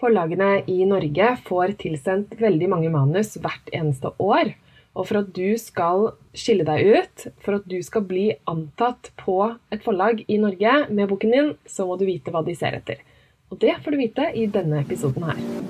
Forlagene i Norge får tilsendt veldig mange manus hvert eneste år. Og for at du skal skille deg ut, for at du skal bli antatt på et forlag i Norge med boken din, så må du vite hva de ser etter. Og det får du vite i denne episoden her.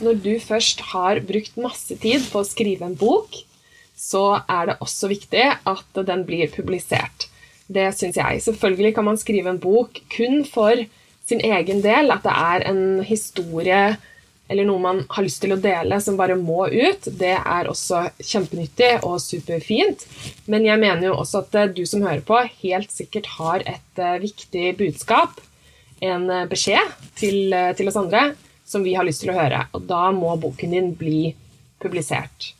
Når du først har brukt masse tid på å skrive en bok, så er det også viktig at den blir publisert. Det syns jeg. Selvfølgelig kan man skrive en bok kun for sin egen del, at det er en historie eller noe man har lyst til å dele som bare må ut. Det er også kjempenyttig og superfint. Men jeg mener jo også at du som hører på, helt sikkert har et eh, viktig budskap, en eh, beskjed til, eh, til oss andre som vi har lyst til å høre. Og da må boken din bli publisert.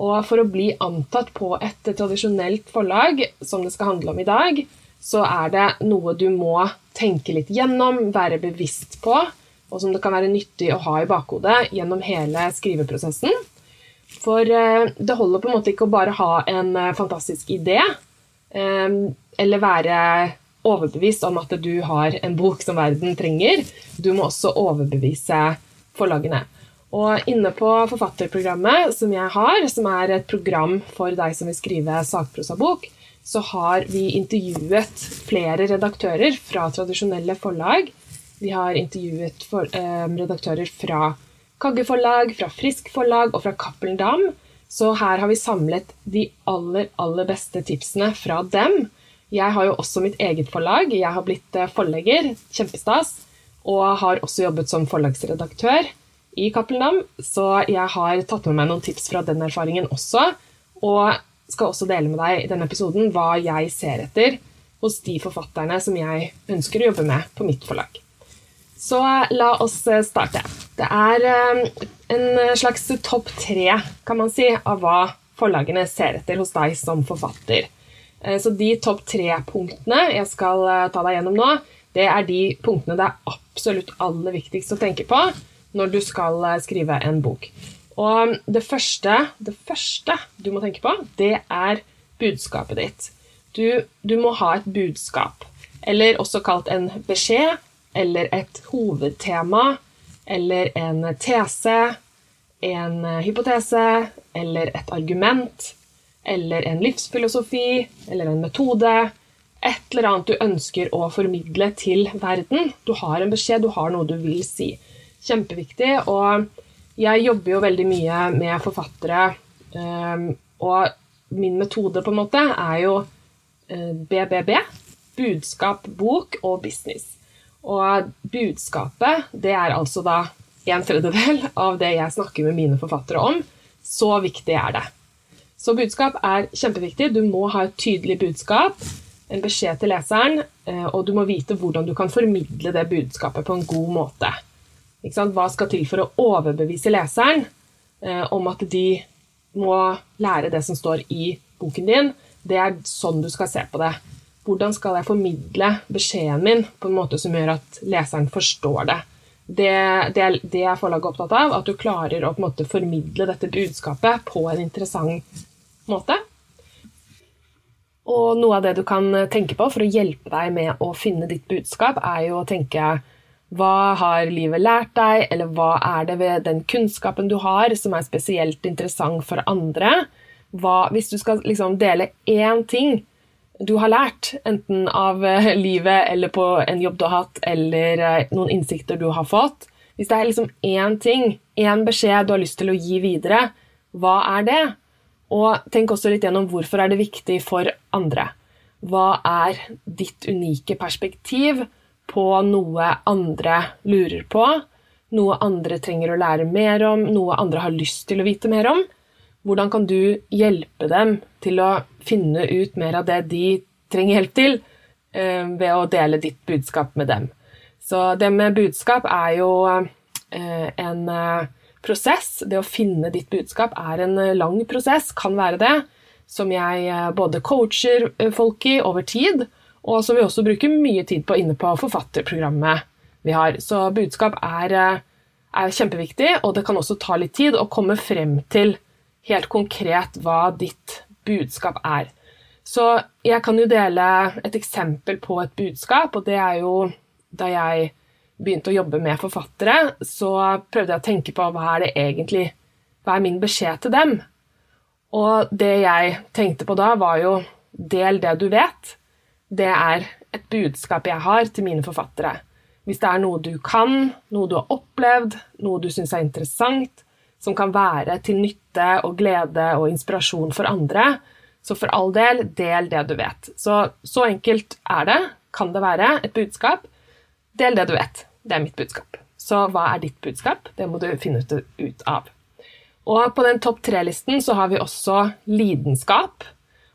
Og for å bli antatt på et tradisjonelt forlag, som det skal handle om i dag, så er det noe du må tenke litt gjennom, være bevisst på, og som det kan være nyttig å ha i bakhodet gjennom hele skriveprosessen. For eh, det holder på en måte ikke å bare ha en eh, fantastisk idé, eh, eller være overbevist om at du har en bok som verden trenger. Du må også overbevise forlagene. Og inne på forfatterprogrammet som jeg har, som er et program for deg som vil skrive sakprosabok, så har vi intervjuet flere redaktører fra tradisjonelle forlag. Vi har intervjuet for, eh, redaktører fra Kagge forlag, fra Frisk forlag og fra Cappelen Dam. Så her har vi samlet de aller, aller beste tipsene fra dem jeg har jo også mitt eget forlag. Jeg har blitt eh, forlegger, kjempestas, og har også jobbet som forlagsredaktør i Cappelen Dam, så jeg har tatt med meg noen tips fra den erfaringen også, og skal også dele med deg i denne episoden hva jeg ser etter hos de forfatterne som jeg ønsker å jobbe med på mitt forlag. Så eh, la oss eh, starte. Det er en slags topp tre, kan man si, av hva forlagene ser etter hos deg som forfatter. Eh, så de topp tre-punktene jeg skal eh, ta deg gjennom nå, det er de punktene det er absolutt aller viktigst å tenke på når du skal eh, skrive en bok. Og det første, det første du må tenke på, det er budskapet ditt. Du, du må ha et budskap, eller også kalt en beskjed, eller et hovedtema, eller en tese, en hypotese, eller et argument eller en livsfilosofi eller en metode. Et eller annet du ønsker å formidle til verden. Du har en beskjed, du har noe du vil si. Kjempeviktig. Og jeg jobber jo veldig mye med forfattere, ehm, og min metode på en måte er jo BBB. Eh, budskap, bok og business. Og budskapet, det er altså da en tredjedel av det jeg snakker med mine forfattere om. Så viktig er det. Så budskap er kjempeviktig. Du må ha et tydelig budskap, en beskjed til leseren, eh, og du må vite hvordan du kan formidle det budskapet på en god måte. Hva skal til for å overbevise leseren eh, om at de må lære det som står i boken din? Det er sånn du skal se på det. Hvordan skal jeg formidle beskjeden min på en måte som gjør at leseren forstår det? Det, det, det er forlaget opptatt av, at du klarer å formidle dette budskapet på en interessant måte. Og noe av det du kan tenke på for å hjelpe deg med å finne ditt budskap, er jo å tenke hva har livet lært deg, eller hva er det ved den kunnskapen du har som er spesielt interessant for andre? Hva, hvis du skal liksom dele én ting du har lært, enten av eh, livet eller på en jobb du har hatt, eller eh, noen innsikter du har fått Hvis det er liksom én ting, én beskjed du har lyst til å gi videre, hva er det? Og tenk også litt gjennom hvorfor er det viktig for andre. Hva er ditt unike perspektiv på noe andre lurer på, noe andre trenger å lære mer om, noe andre har lyst til å vite mer om. Hvordan kan du hjelpe dem til å finne ut mer av det de trenger hjelp til, eh, ved å dele ditt budskap med dem? Så det med budskap er jo eh, en eh, prosess. Det å finne ditt budskap er en lang prosess, kan være det, som jeg både coacher folk i over tid, og som vi også bruker mye tid på inne på forfatterprogrammet vi har. Så budskap er, er kjempeviktig, og det kan også ta litt tid å komme frem til helt konkret hva ditt budskap er. Så jeg kan jo dele et eksempel på et budskap, og det er jo da jeg begynte å jobbe med forfattere, så prøvde jeg å tenke på hva er det egentlig Hva er min beskjed til dem? Og det jeg tenkte på da, var jo del det du vet. Det er et budskap jeg har til mine forfattere. Hvis det er noe du kan, noe du har opplevd, noe du syns er interessant, som kan være til nytte og glede og inspirasjon for andre. Så for all del, del det du vet. Så, så enkelt er det, kan det være, et budskap. Del det du vet. Det er mitt budskap. Så hva er ditt budskap? Det må du finne ut av. Og på den topp tre-listen så har vi også lidenskap.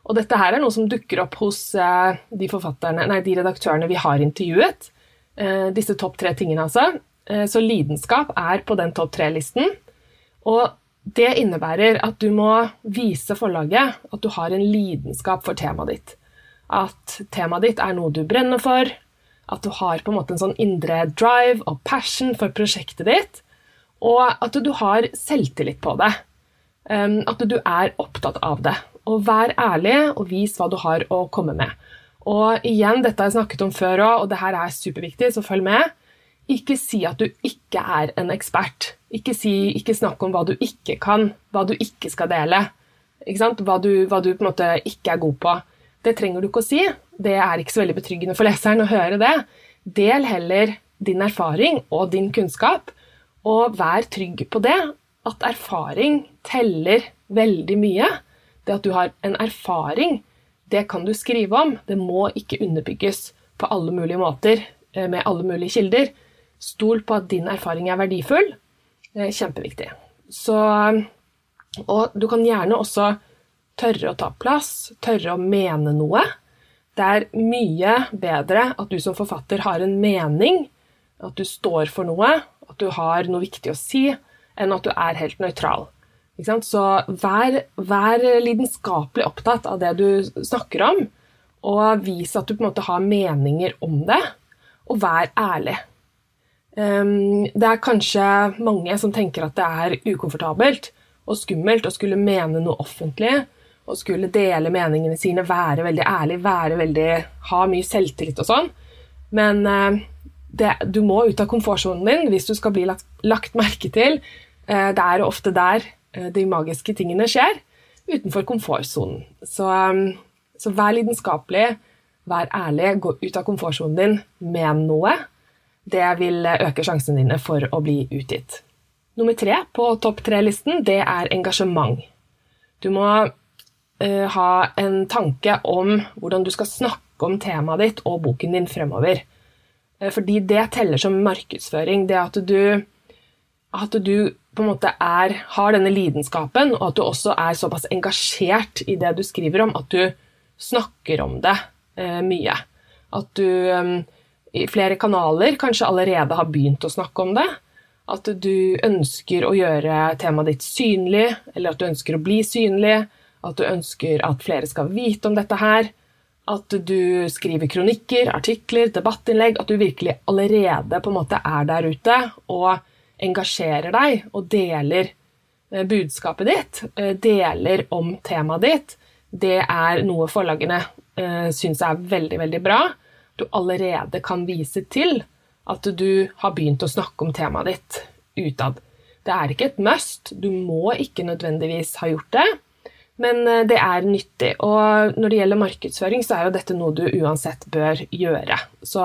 Og dette her er noe som dukker opp hos eh, de, nei, de redaktørene vi har intervjuet. Eh, disse topp tre tingene, altså. Eh, så lidenskap er på den topp tre-listen. Og det innebærer at du må vise forlaget at du har en lidenskap for temaet ditt. At temaet ditt er noe du brenner for, at du har på en måte en sånn indre drive og passion for prosjektet ditt, og at du har selvtillit på det. At du er opptatt av det. Og vær ærlig og vis hva du har å komme med. Og igjen, dette har jeg snakket om før òg, og det her er superviktig, så følg med. Ikke si at du ikke er en ekspert. Ikke, si, ikke snakk om hva du ikke kan, hva du ikke skal dele. Ikke hva, du, hva, du, på en måte ikke er god på. Det trenger du ikke å si. Det er ikke så veldig betryggende for leseren å høre det. Del heller din erfaring og din kunnskap, og vær trygg på det. At erfaring teller veldig mye. Det at du har en erfaring, det kan du skrive om. Det må ikke underbygges på alle mulige måter eh, med alle mulige kilder. Stol på at din erfaring er verdifull. Er kjempeviktig. Så, og du kan gjerne også tørre å ta plass, tørre å mene noe. Det er mye bedre at du som forfatter har en mening, at du står for noe, at du har noe viktig å si, enn at du er helt nøytral. Så vær, vær, lidenskapelig opptatt av det du snakker om, og vis at du på en måte har meninger om det, og vær ærlig. Ehm, det er kanskje mange som tenker at det er ukomfortabelt og skummelt å skulle mene noe offentlig og skulle dele meningene sine, være veldig ærlig, være veldig, ha mye selvtillit og sånn. Men eh, det, du må ut av komfortsonen din hvis du skal bli lagt, lagt merke til. Eh, det er ofte der eh, de magiske tingene skjer, utenfor komfortsonen. Så, så vær lidenskapelig, vær ærlig, gå ut av komfortsonen din, med noe det vil øke sjansene dine for å bli utgitt. Nummer tre på topp tre-listen, det er engasjement. Du må uh, ha en tanke om hvordan du skal snakke om temaet ditt og boken din fremover. Uh, fordi det teller som markedsføring. Det at du, at du på en måte er, har denne lidenskapen, og at du også er såpass engasjert i det du skriver om, at du snakker om det uh, mye. At du um, i flere kanaler kanskje allerede har begynt å snakke om det. At du ønsker å gjøre temaet ditt synlig, eller at du ønsker å bli synlig. At du ønsker at flere skal vite om dette her. At du skriver kronikker, artikler, debattinnlegg. At du virkelig allerede på en måte er der ute og engasjerer deg og deler eh, budskapet ditt. Eh, deler om temaet ditt. Det er noe forlagene uh, syns er veldig, veldig bra du allerede kan vise til at du har begynt å snakke om temaet ditt utad. Det er ikke et must, du må ikke nødvendigvis ha gjort det, men eh, det er nyttig. Og når det gjelder markedsføring, så er jo dette noe du uansett bør gjøre. Så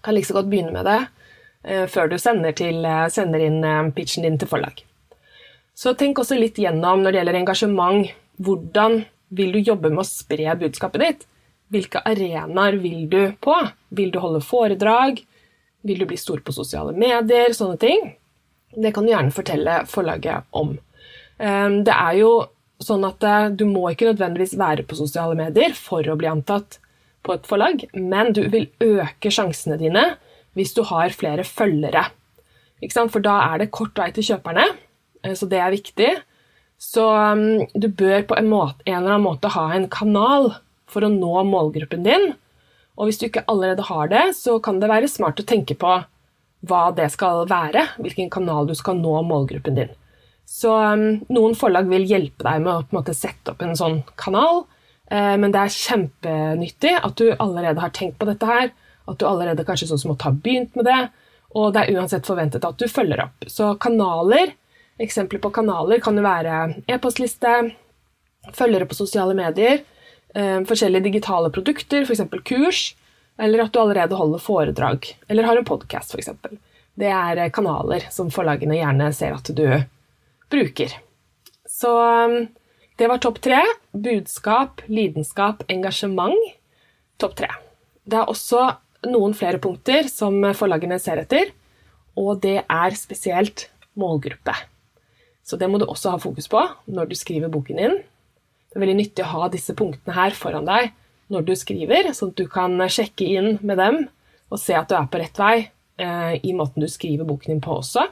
kan like så godt begynne med det eh, før du sender, til, eh, sender inn pitchen din til forlag. Så tenk også litt gjennom når det gjelder engasjement. Hvordan vil du jobbe med å spre budskapet ditt? Hvilke arenaer vil du på? Vil du holde foredrag? Vil du bli stor på sosiale medier? Sånne ting. Det kan du gjerne fortelle forlaget om. Det er jo sånn at eh, du må ikke nødvendigvis være på sosiale medier for å bli antatt på et forlag, men du vil øke sjansene dine hvis du har flere følgere. For da er det kort vei til kjøperne, eh, så det er viktig. Så ehm, du bør på en, måte, en eller annen måte ha en kanal for å nå målgruppen din. Og hvis du ikke allerede har det, så kan det være smart å tenke på hva det skal være, hvilken kanal du skal nå målgruppen din. Så um, noen forlag vil hjelpe deg med å måte, sette opp en sånn kanal, Eh, men det er kjempenyttig at du allerede har tenkt på dette her, at du allerede kanskje sånn som har begynt med det, og det er uansett forventet at du følger opp. Så kanaler, eksempler på kanaler kan jo være e-postliste, følgere på sosiale medier, eh, forskjellige digitale produkter, f.eks. kurs, eller at du allerede holder foredrag, eller har en podkast, f.eks. Det er eh, kanaler som forlagene gjerne ser at du bruker. Så um, det var topp tre. Budskap, lidenskap, engasjement. Topp tre. Det er også noen flere punkter som forlagene ser etter, og det er spesielt målgruppe. Så det må du også ha fokus på når du skriver boken din. Det er veldig nyttig å ha disse punktene her foran deg når du skriver, sånn at du kan sjekke inn med dem og se at du er på rett vei eh, i måten du skriver boken din på også.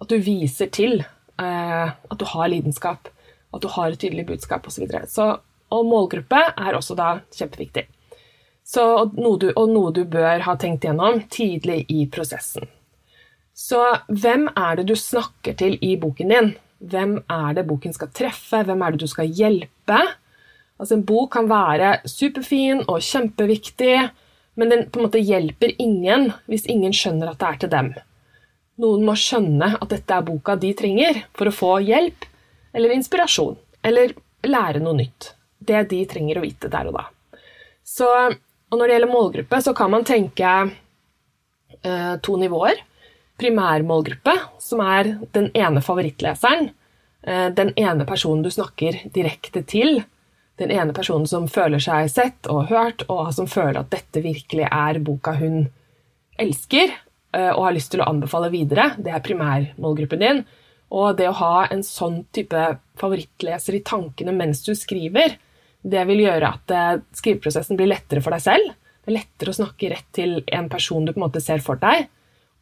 At du viser til at du har lidenskap, at du har et tydelig budskap osv. Så, så, og målgruppe er også da kjempeviktig. Så, og, noe du, og noe du bør ha tenkt gjennom tidlig i prosessen. Så hvem er det du snakker til i boken din? Hvem er det boken skal treffe? Hvem er det du skal hjelpe? Altså En bok kan være superfin og kjempeviktig, men den på en måte hjelper ingen hvis ingen skjønner at det er til dem. Noen må skjønne at dette er boka de trenger for å få hjelp eller inspirasjon, eller lære noe nytt. Det de trenger å vite der og da. Så, og når det gjelder målgruppe, så kan man tenke eh, to nivåer. Primærmålgruppe, som er den ene favorittleseren. Eh, den ene personen du snakker direkte til den ene personen som føler seg sett og hørt, og som føler at dette virkelig er boka hun elsker og har lyst til å anbefale videre. Det er primærmålgruppen din. Og det å ha en sånn type favorittleser i tankene mens du skriver, det vil gjøre at eh, skriveprosessen blir lettere for deg selv. Det er lettere å snakke rett til en person du på en måte ser for deg.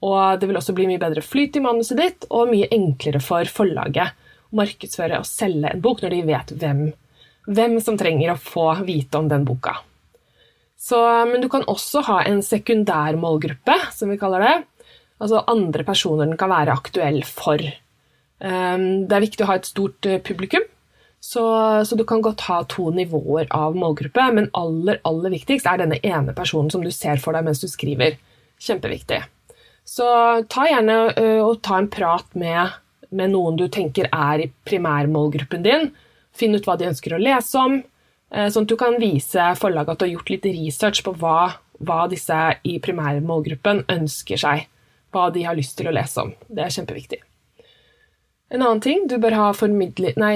Og det vil også bli mye bedre flyt i manuset ditt, og mye enklere for forlaget å markedsføre og selge en bok når de vet hvem hvem som trenger å få vite om den boka. Så, men du kan også ha en sekundær målgruppe, som vi kaller det. Altså andre personer den kan være aktuell for. Ehm, det er viktig å ha et stort eh, publikum, så, så, du kan godt ha to nivåer av målgruppe, men aller, aller viktigst er denne ene personen som du ser for deg mens du skriver. Kjempeviktig. Så ta gjerne eh, og ta en prat med, med noen du tenker er i primærmålgruppen din, Finn ut hva de ønsker å lese om, sånn at du kan vise forlaget at du har gjort litt research på hva, hva disse i primærmålgruppen ønsker seg. Hva de har lyst til å lese om. Det er kjempeviktig. En annen ting du bør ha, nei,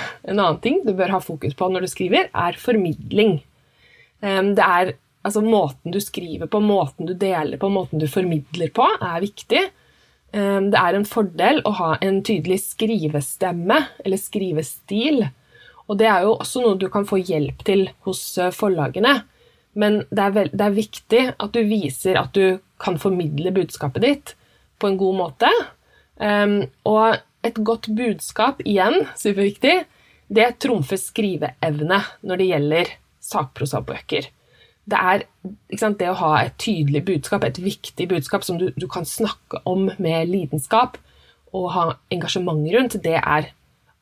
ting du bør ha fokus på når du skriver, er formidling. Det er altså Måten du skriver på, måten du deler på, måten du formidler på, er viktig. Det er en fordel å ha en tydelig skrivestemme eller skrivestil. Og det er jo også noe du kan få hjelp til hos eh, forlagene. Men det er, det er, viktig at du viser at du kan formidle budskapet ditt på en god måte. Um, og et godt budskap, igjen, superviktig, det trumfer skriveevne når det gjelder sakprosabøker. Det er sant, det å ha et tydelig budskap, et viktig budskap som du, du kan snakke om med lidenskap og ha engasjement rundt, det er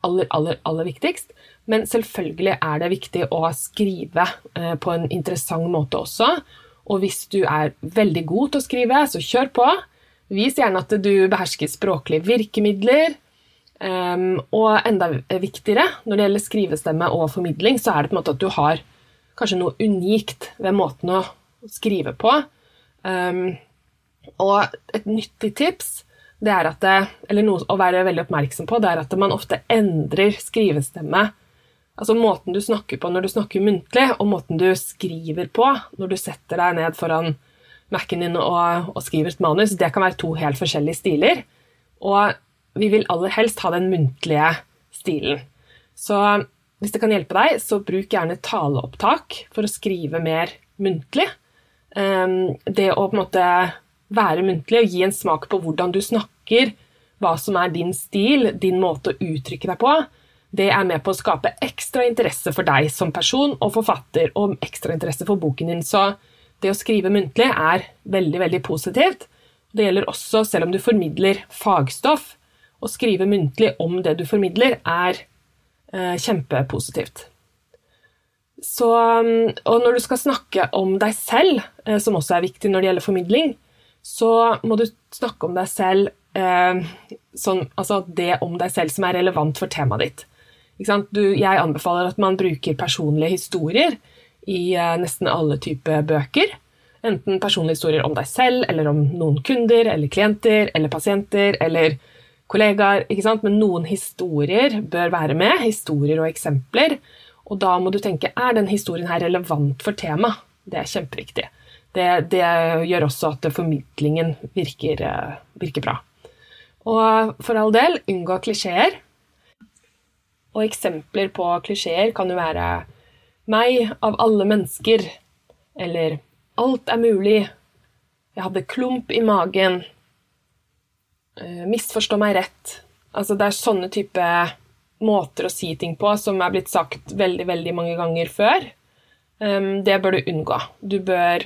aller, aller, aller viktigst. Men selvfølgelig er det viktig å skrive eh, på en interessant måte også. Og hvis du er veldig god til å skrive, så kjør på. Vis gjerne at du behersker språklige virkemidler. Um, og enda viktigere når det gjelder skrivestemme og formidling, så er det på en måte at du har kanskje noe unikt ved måten å skrive på. Um, og et nyttig tips det er at eller noe å være veldig oppmerksom på, det er at man ofte endrer skrivestemme Altså måten du snakker på når du snakker muntlig, og måten du skriver på når du setter deg ned foran Mac-en din og, og, skriver et manus, det kan være to helt forskjellige stiler. Og vi vil aller helst ha den muntlige stilen. Så hvis det kan hjelpe deg, så bruk gjerne taleopptak for å skrive mer muntlig. Ehm, det å på en måte være muntlig og gi en smak på hvordan du snakker, hva som er din stil, din måte å uttrykke deg på, det er med på å skape ekstra interesse for deg som person og forfatter, og ekstra interesse for boken din. Så det å skrive muntlig er veldig, veldig positivt. Det gjelder også selv om du formidler fagstoff. Å skrive muntlig om det du formidler, er eh, kjempepositivt. Så, og når du skal snakke om deg selv, eh, som også er viktig når det gjelder formidling, så må du snakke om deg selv eh, sånn, altså det om deg selv som er relevant for temaet ditt. Du, jeg anbefaler at man bruker personlige historier i uh, nesten alle typer bøker. Enten personlige historier om deg selv, eller om noen kunder, eller klienter, eller pasienter, eller kollegaer. Men noen historier bør være med. Historier og eksempler. Og da må du tenke er den historien her relevant for temaet. Det er kjempeviktig. Det, det, gjør også at formidlingen virker, uh, virker bra. Og for all del, unngå klisjeer. Og eksempler på klisjeer kan jo være meg av alle mennesker, eller alt er mulig, jeg hadde klump i magen, eh, misforstå meg rett. Altså det er sånne type måter å si ting på som er blitt sagt veldig, veldig mange ganger før. Ehm, det bør du unngå. Du bør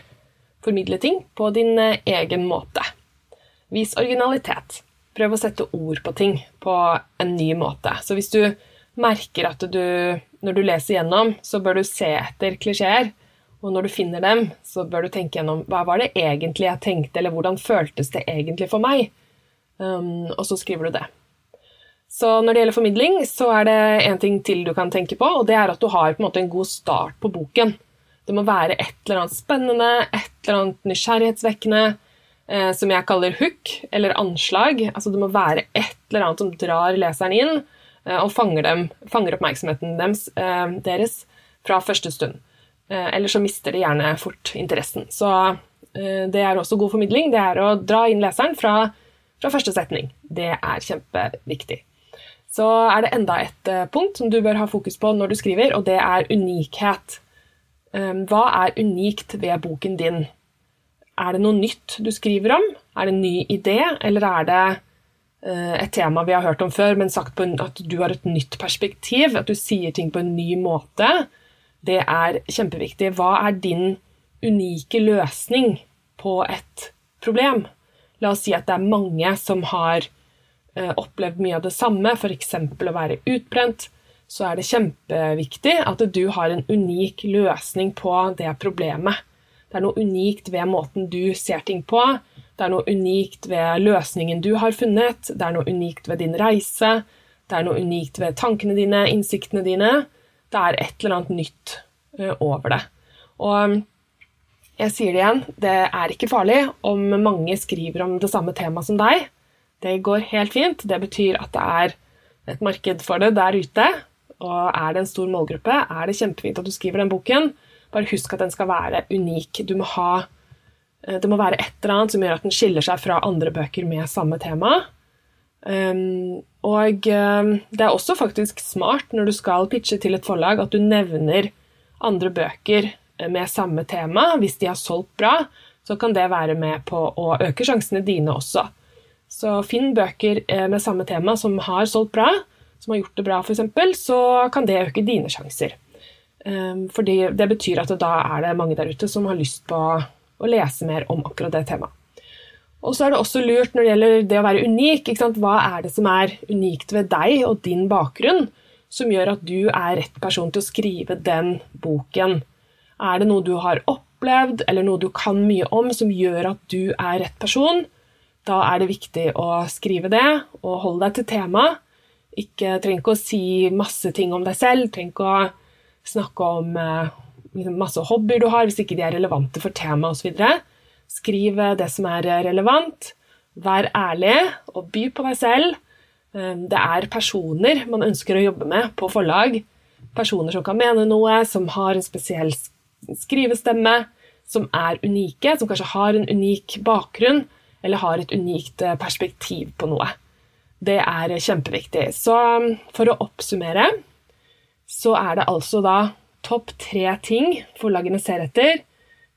formidle ting på din eh, egen måte. Vis originalitet. Prøv å sette ord på ting på en ny måte. Så hvis du merker at du, når du leser gjennom, så bør du se etter klisjeer. Og når du finner dem, så bør du tenke gjennom hva var det egentlig jeg tenkte, eller hvordan føltes det egentlig for meg? Um, og så skriver du det. Så når det gjelder formidling, så er det én ting til du kan tenke på, og det er at du har på en måte en god start på boken. Det må være et eller annet spennende, et eller annet nysgjerrighetsvekkende, eh, som jeg kaller hook, eller anslag. Altså det må være et eller annet som drar leseren inn, og fanger, dem, fanger oppmerksomheten deres, eh, deres, fra første stund. Eh, Eller så mister de gjerne fort interessen. Så det er også god formidling. Det er å dra inn leseren fra, fra første setning. Det er kjempeviktig. Så er det enda et punkt som du bør ha fokus på når du skriver, og det er unikhet. Hva er unikt ved boken din? Er det noe nytt du skriver om? Er det en ny idé, eller er det Eh, et tema vi har hørt om før, men sagt en, at du har et nytt perspektiv, at du sier ting på en ny måte, det er kjempeviktig. Hva er din unike løsning på et problem? La oss si at det er mange som har uh, opplevd mye av det samme, f.eks. å være utbrent. Så er det kjempeviktig at du har en unik løsning på det problemet. Det er noe unikt ved måten du ser ting på det er noe unikt ved løsningen du har funnet, det er noe unikt ved din reise, det er noe unikt ved tankene dine, innsiktene dine. Det er et eller annet nytt over det. Og jeg sier det igjen, det er ikke farlig om mange skriver om det samme temaet som deg. Det går helt fint. Det betyr at det er et marked for det der ute. Og er det en stor målgruppe, er det kjempefint at du skriver den boken. Bare husk at den skal være unik. Du må ha det må være et eller annet som gjør at den skiller seg fra andre bøker med samme tema. Um, og um, det er også faktisk smart når du skal pitche til et forlag, at du nevner andre bøker eh, med samme tema. Hvis de har solgt bra, så kan det være med på å øke sjansene dine også. Så finn bøker eh, med samme tema som har solgt bra, som har gjort det bra, f.eks., så kan det øke dine sjanser. Um, fordi det betyr at da er det mange der ute som har lyst på og lese mer om akkurat det temaet. Og så er det også lurt når det gjelder det å være unik. Hva er det som er unikt ved deg og din bakgrunn, som gjør at du er rett person til å skrive den boken? Er det noe du har opplevd, eller noe du kan mye om, som gjør at du er rett person? Da er det viktig å skrive det, og holde deg til temaet. Ikke trenger ikke å si masse ting om deg selv, trenger ikke å snakke om eh, liksom masse hobbyer du har, hvis ikke de er relevante for temaet osv. Skriv det som er relevant. Vær ærlig og by på deg selv. Ehm, det er personer man ønsker å jobbe med på forlag. personer som kan mene noe, som har en spesiell skrivestemme, som er unike, som kanskje har en unik bakgrunn eller har et unikt eh, perspektiv på noe. Det er kjempeviktig. Så for å oppsummere så er det altså da topp tre ting forlagene ser etter.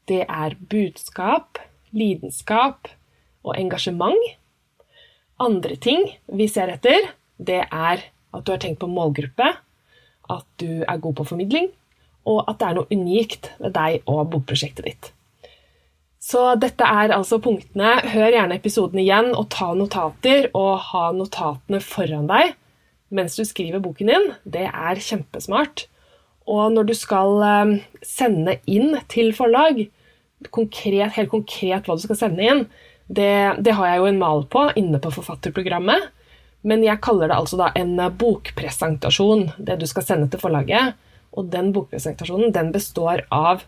Det er budskap, lidenskap og engasjement. Andre ting vi ser etter, det er at du har tenkt på målgruppe, at du er god på formidling, og at det er noe unikt ved deg og bokprosjektet ditt. Så dette er altså punktene. Hør gjerne episoden igjen og ta notater, og ha notatene foran deg mens du skriver boken din. Det er kjempesmart. Og når du skal eh, sende inn til forlag, konkret, helt konkret hva du skal sende inn, det, det, har jeg jo en mal på inne på forfatterprogrammet. Men jeg kaller det altså da en bokpresentasjon, det du skal sende til forlaget. Og den bokpresentasjonen den består av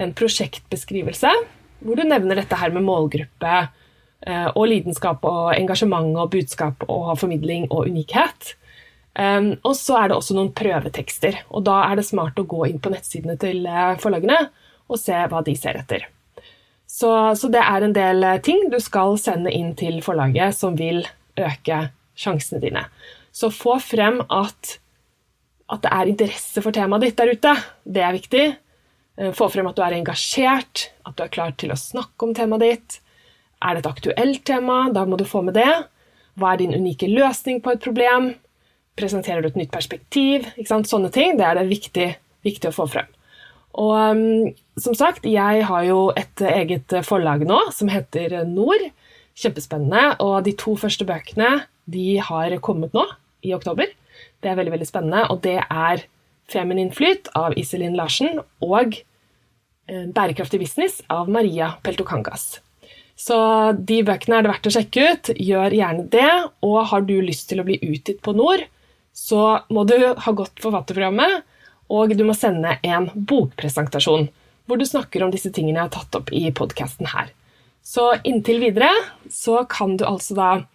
en prosjektbeskrivelse hvor du nevner dette her med målgruppe eh, og lidenskap og engasjement og budskap og formidling og unikhet. Um, og så er det også noen prøvetekster, og da er det smart å gå inn på nettsidene til eh, forlagene og se hva de ser etter. Så, så, det er en del eh, ting du skal sende inn til forlaget som vil øke sjansene dine. Så få frem at, at det er interesse for temaet ditt der ute. Det er viktig. Eh, få frem at du er engasjert, at du er klar til å snakke om temaet ditt. Er det et aktuelt tema? Da må du få med det. Hva er din unike løsning på et problem? Presenterer du et nytt perspektiv? Sånne ting det er det viktig, viktig å få frem. Og um, som sagt, jeg har jo et eget forlag nå som heter Nord. Kjempespennende. Og de to første bøkene de har kommet nå, i oktober. Det er veldig veldig spennende, og det er Feminin flyt av Iselin Larsen og eh, Bærekraftig business av Maria Peltokangas. Så de bøkene er det verdt å sjekke ut. Gjør gjerne det. Og har du lyst til å bli utgitt på Nord, så må du ha gått forfatterprogrammet, og du må sende en bokpresentasjon hvor du snakker om disse tingene jeg har tatt opp i podkasten her. Så inntil videre så kan du altså da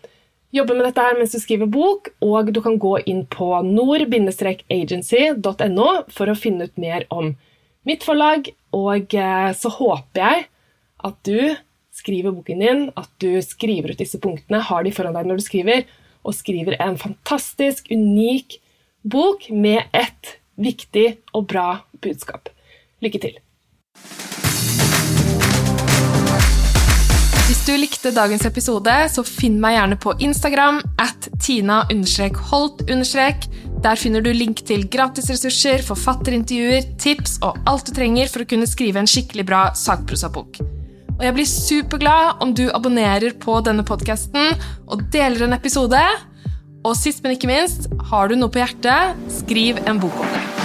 jobbe med dette her mens du skriver bok, og du kan gå inn på nord-agency.no for å finne ut mer om mitt forlag, og eh, så håper jeg at du skriver boken din, at du skriver ut disse punktene, har de foran deg når du skriver, og skriver en fantastisk, unik bok med et viktig og bra budskap. Lykke til! Hvis du likte dagens episode, så finn meg gjerne på Instagram at tina-holt. Der finner du link til gratisressurser, forfatterintervjuer, tips og alt du trenger for å kunne skrive en skikkelig bra sakprosabok. Og jeg blir superglad om du abonnerer på denne podkasten og deler en episode. Og sist, men ikke minst, har du noe på hjertet, skriv en bok om det.